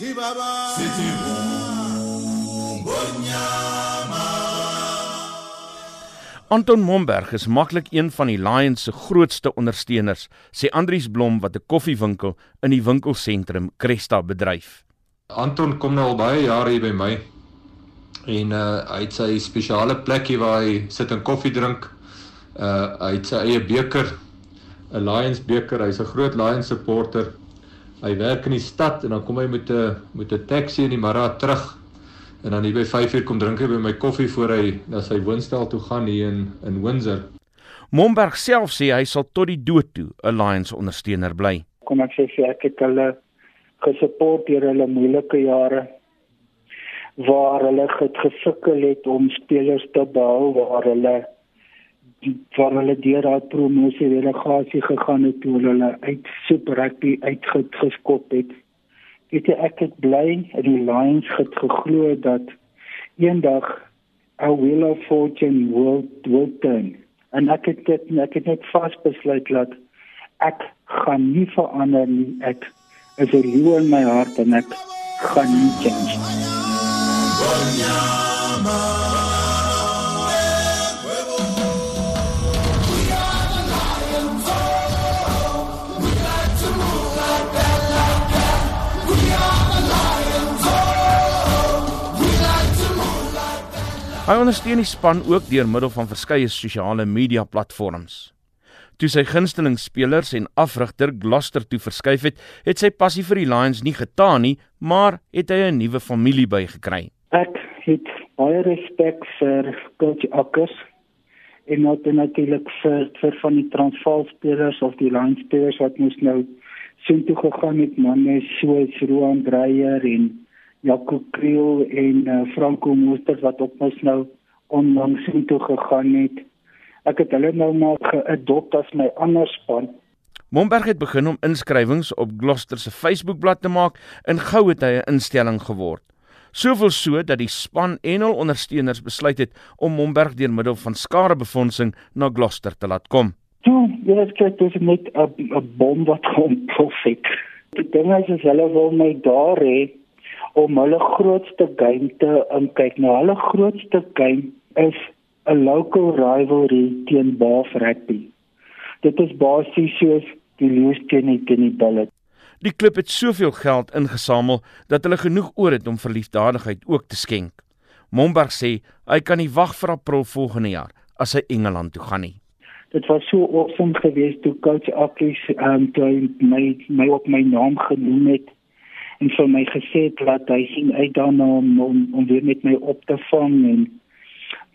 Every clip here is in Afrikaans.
Sithi baba Sithi ngonyama Anton Momberg is maklik een van die Lions se grootste ondersteuners, sê Andrius Blom wat 'n koffiewinkel in die winkelsentrum Cresta bedryf. Anton kom nou al baie jare hier by my. En uh hy het sy spesiale plekkie waar hy sit en koffie drink. Uh hy het sy eie beker, 'n Lions beker. Hy's 'n groot Lions supporter. Hy werk in die stad en dan kom hy met 'n met 'n taxi in die middag terug. En dan hier by 5uur kom drink hy by my koffie voor hy na sy woonstel toe gaan hier in in Windsor. Momberg self sê hy sal tot die dood toe 'n Lions ondersteuner bly. Kom ek sê vir ek het hulle gesupport deur hulle moeilike jare waar hulle gesukkel het om spelers te behou waar hulle waar hulle deur daai promosie delegasie gegaan het toe hulle uit Super Rugby uitgeskop het. Weet jy ek het bly in die Lions het geglo dat eendag a wheel of fortune will will turn. En ek het dit ek het net vasbesluit dat ek gaan nie verander nie. Ek is 'n leeu in my hart en ek gaan nie change nie. Hy ondersteun die span ook deur middel van verskeie sosiale media platforms. Toe sy gunsteling spelers en afrigter Gloucester toe verskuif het, het sy passie vir die Lions nie getaan nie, maar het hy 'n nuwe familie bygekry. Ek het baie respek vir coach Akkers en ook natuurlik vir vir van die Transvaal spelers of die Lions spelers wat mos nou sien toe gegaan het manne soos Roan Dreyer en Jaco Kriel en uh, Franco Moosters wat op ons nou onlangs intoe gegaan het. Ek het hulle nou maar geadop as my ander span. Momberg het begin om inskrywings op Gloucester se Facebookblad te maak en gou het hy 'n instelling geword. Soveel so dat die span en hul ondersteuners besluit het om Momberg deur middel van skadebefondsing na Gloucester te laat kom. Toe, jy het kyk dis net 'n bom wat kom profit. Die ding is as hulle wil my daar hê om hulle grootste game te inkyk. Nou hulle grootste game is 'n local rivalry teen Bath Rugby. Dit is basies soos die Lions teen die teen die Bullet. Die klub het soveel geld ingesamel dat hulle genoeg oor het om vir liefdadigheid ook te skenk. Momberg sê hy kan nie wag vir April volgende jaar as hy Engeland toe gaan nie. Dit was so awesome geweest toe coach Akkies um, toe my my op my naam genoem het en vir my gesê het dat hy sien uit daarna om, om om weer met my op te vang en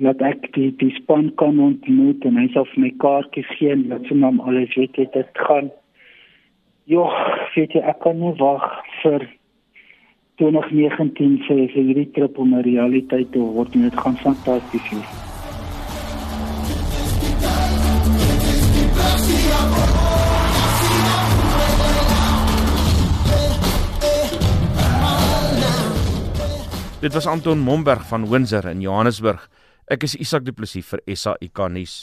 dat ek die die span kan ontmoet en hy sal vir my kaartjies gee en dat sy hom alles weet het dit gaan Jo, weet jy ek kan nie wag vir 2019 vir hierdie trip om 'n realiteit te word en dit gaan fantasties wees. Dit was Anton Momberg van Windsor in Johannesburg. Ek is Isak Du Plessis vir SAK nuus.